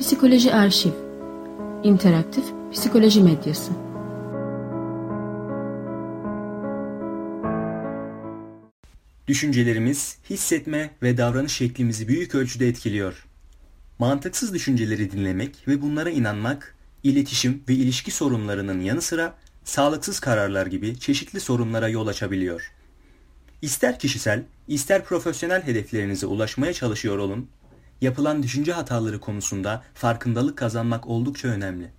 Psikoloji Arşiv İnteraktif Psikoloji Medyası Düşüncelerimiz, hissetme ve davranış şeklimizi büyük ölçüde etkiliyor. Mantıksız düşünceleri dinlemek ve bunlara inanmak, iletişim ve ilişki sorunlarının yanı sıra sağlıksız kararlar gibi çeşitli sorunlara yol açabiliyor. İster kişisel, ister profesyonel hedeflerinize ulaşmaya çalışıyor olun, yapılan düşünce hataları konusunda farkındalık kazanmak oldukça önemli.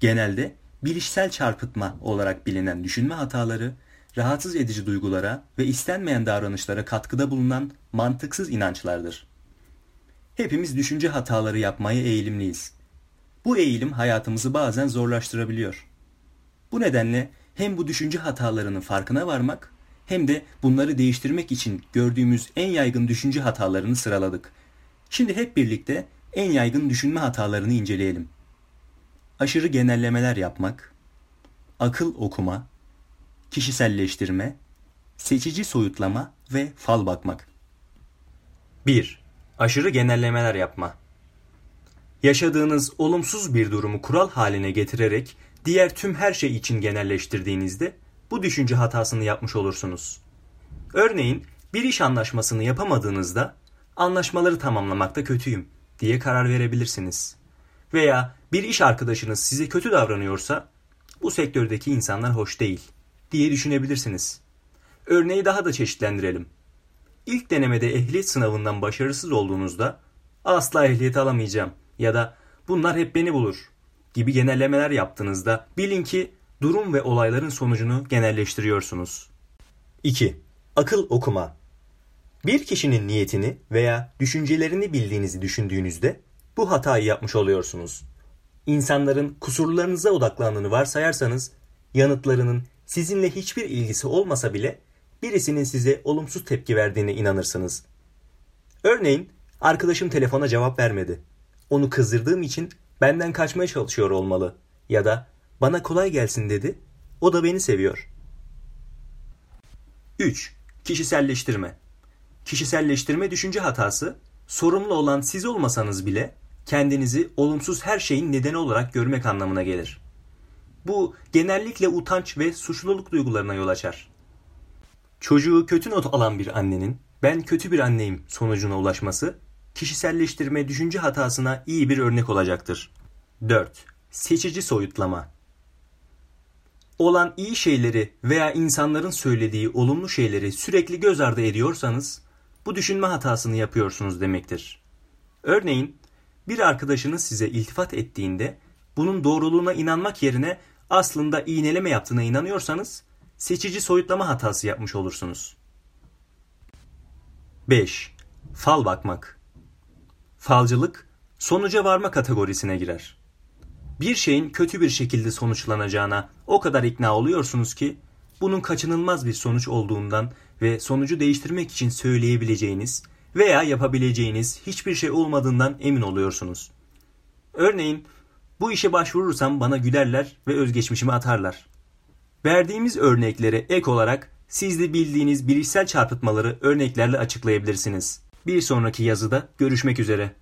Genelde bilişsel çarpıtma olarak bilinen düşünme hataları, rahatsız edici duygulara ve istenmeyen davranışlara katkıda bulunan mantıksız inançlardır. Hepimiz düşünce hataları yapmaya eğilimliyiz. Bu eğilim hayatımızı bazen zorlaştırabiliyor. Bu nedenle hem bu düşünce hatalarının farkına varmak hem de bunları değiştirmek için gördüğümüz en yaygın düşünce hatalarını sıraladık. Şimdi hep birlikte en yaygın düşünme hatalarını inceleyelim. Aşırı genellemeler yapmak, akıl okuma, kişiselleştirme, seçici soyutlama ve fal bakmak. 1. Aşırı genellemeler yapma. Yaşadığınız olumsuz bir durumu kural haline getirerek diğer tüm her şey için genelleştirdiğinizde bu düşünce hatasını yapmış olursunuz. Örneğin bir iş anlaşmasını yapamadığınızda anlaşmaları tamamlamakta kötüyüm diye karar verebilirsiniz. Veya bir iş arkadaşınız size kötü davranıyorsa bu sektördeki insanlar hoş değil diye düşünebilirsiniz. Örneği daha da çeşitlendirelim. İlk denemede ehliyet sınavından başarısız olduğunuzda asla ehliyet alamayacağım ya da bunlar hep beni bulur gibi genellemeler yaptığınızda bilin ki durum ve olayların sonucunu genelleştiriyorsunuz. 2. Akıl okuma. Bir kişinin niyetini veya düşüncelerini bildiğinizi düşündüğünüzde bu hatayı yapmış oluyorsunuz. İnsanların kusurlarınıza odaklandığını varsayarsanız yanıtlarının sizinle hiçbir ilgisi olmasa bile birisinin size olumsuz tepki verdiğine inanırsınız. Örneğin arkadaşım telefona cevap vermedi. Onu kızdırdığım için benden kaçmaya çalışıyor olmalı ya da bana kolay gelsin dedi. O da beni seviyor. 3. Kişiselleştirme. Kişiselleştirme düşünce hatası, sorumlu olan siz olmasanız bile kendinizi olumsuz her şeyin nedeni olarak görmek anlamına gelir. Bu genellikle utanç ve suçluluk duygularına yol açar. Çocuğu kötü not alan bir annenin ben kötü bir anneyim sonucuna ulaşması kişiselleştirme düşünce hatasına iyi bir örnek olacaktır. 4. Seçici soyutlama olan iyi şeyleri veya insanların söylediği olumlu şeyleri sürekli göz ardı ediyorsanız bu düşünme hatasını yapıyorsunuz demektir. Örneğin bir arkadaşınız size iltifat ettiğinde bunun doğruluğuna inanmak yerine aslında iğneleme yaptığına inanıyorsanız seçici soyutlama hatası yapmış olursunuz. 5. Fal bakmak. Falcılık sonuca varma kategorisine girer. Bir şeyin kötü bir şekilde sonuçlanacağına o kadar ikna oluyorsunuz ki bunun kaçınılmaz bir sonuç olduğundan ve sonucu değiştirmek için söyleyebileceğiniz veya yapabileceğiniz hiçbir şey olmadığından emin oluyorsunuz. Örneğin bu işe başvurursam bana gülerler ve özgeçmişimi atarlar. Verdiğimiz örneklere ek olarak siz de bildiğiniz bilişsel çarpıtmaları örneklerle açıklayabilirsiniz. Bir sonraki yazıda görüşmek üzere.